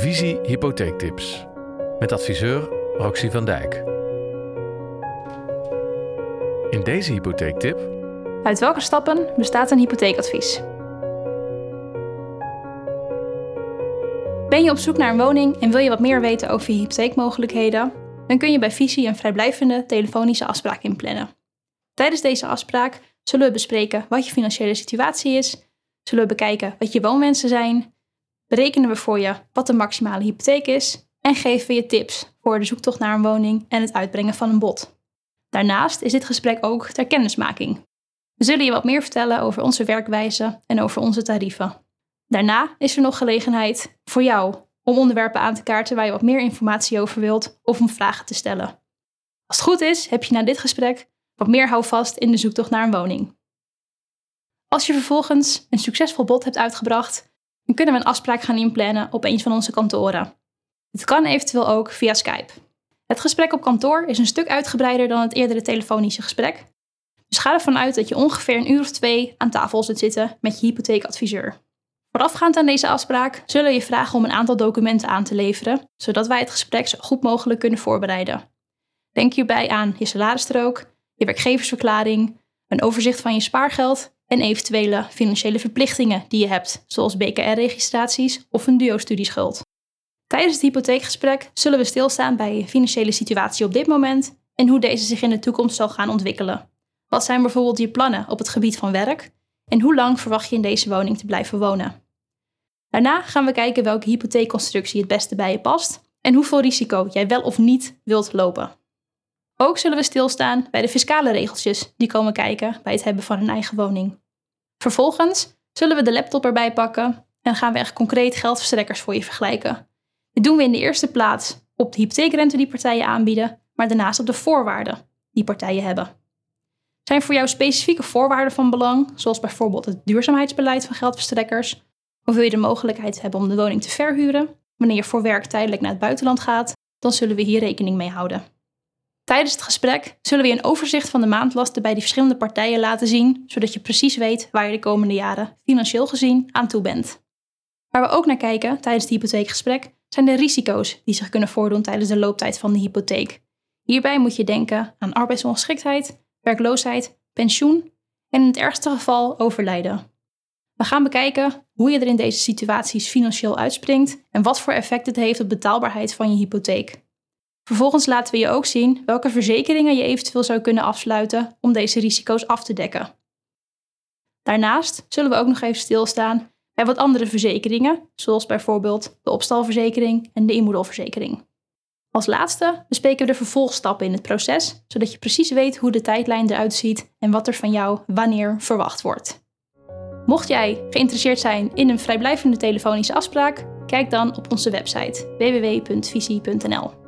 Visie Hypotheektips met adviseur Roxy van Dijk. In deze hypotheektip Uit welke stappen bestaat een hypotheekadvies? Ben je op zoek naar een woning en wil je wat meer weten over je hypotheekmogelijkheden? Dan kun je bij Visie een vrijblijvende telefonische afspraak inplannen. Tijdens deze afspraak zullen we bespreken wat je financiële situatie is, zullen we bekijken wat je woonwensen zijn, berekenen we voor je wat de maximale hypotheek is en geven we je tips voor de zoektocht naar een woning en het uitbrengen van een bod. Daarnaast is dit gesprek ook ter kennismaking. We zullen je wat meer vertellen over onze werkwijze en over onze tarieven. Daarna is er nog gelegenheid voor jou om onderwerpen aan te kaarten waar je wat meer informatie over wilt of om vragen te stellen. Als het goed is, heb je na dit gesprek wat meer houvast in de zoektocht naar een woning. Als je vervolgens een succesvol bod hebt uitgebracht, kunnen we een afspraak gaan inplannen op een van onze kantoren. Het kan eventueel ook via Skype. Het gesprek op kantoor is een stuk uitgebreider dan het eerdere telefonische gesprek. Dus ga ervan uit dat je ongeveer een uur of twee aan tafel zult zitten met je hypotheekadviseur. Voorafgaand aan deze afspraak zullen je vragen om een aantal documenten aan te leveren, zodat wij het gesprek zo goed mogelijk kunnen voorbereiden. Denk hierbij aan je salarisstrook, je werkgeversverklaring, een overzicht van je spaargeld en eventuele financiële verplichtingen die je hebt, zoals BKR-registraties of een duo-studieschuld. Tijdens het hypotheekgesprek zullen we stilstaan bij je financiële situatie op dit moment en hoe deze zich in de toekomst zal gaan ontwikkelen. Wat zijn bijvoorbeeld je plannen op het gebied van werk en hoe lang verwacht je in deze woning te blijven wonen? Daarna gaan we kijken welke hypotheekconstructie het beste bij je past en hoeveel risico jij wel of niet wilt lopen. Ook zullen we stilstaan bij de fiscale regeltjes die komen kijken bij het hebben van een eigen woning. Vervolgens zullen we de laptop erbij pakken en gaan we echt concreet geldverstrekkers voor je vergelijken. Dit doen we in de eerste plaats op de hypotheekrente die partijen aanbieden, maar daarnaast op de voorwaarden die partijen hebben. Zijn voor jou specifieke voorwaarden van belang, zoals bijvoorbeeld het duurzaamheidsbeleid van geldverstrekkers? Of wil je de mogelijkheid hebben om de woning te verhuren wanneer je voor werk tijdelijk naar het buitenland gaat? Dan zullen we hier rekening mee houden. Tijdens het gesprek zullen we een overzicht van de maandlasten bij die verschillende partijen laten zien, zodat je precies weet waar je de komende jaren financieel gezien aan toe bent. Waar we ook naar kijken tijdens het hypotheekgesprek zijn de risico's die zich kunnen voordoen tijdens de looptijd van de hypotheek. Hierbij moet je denken aan arbeidsongeschiktheid, werkloosheid, pensioen en in het ergste geval overlijden. We gaan bekijken hoe je er in deze situaties financieel uitspringt en wat voor effect het heeft op betaalbaarheid van je hypotheek. Vervolgens laten we je ook zien welke verzekeringen je eventueel zou kunnen afsluiten om deze risico's af te dekken. Daarnaast zullen we ook nog even stilstaan bij wat andere verzekeringen, zoals bijvoorbeeld de opstalverzekering en de inboedelverzekering. Als laatste bespreken we de vervolgstappen in het proces, zodat je precies weet hoe de tijdlijn eruit ziet en wat er van jou wanneer verwacht wordt. Mocht jij geïnteresseerd zijn in een vrijblijvende telefonische afspraak, kijk dan op onze website www.visie.nl.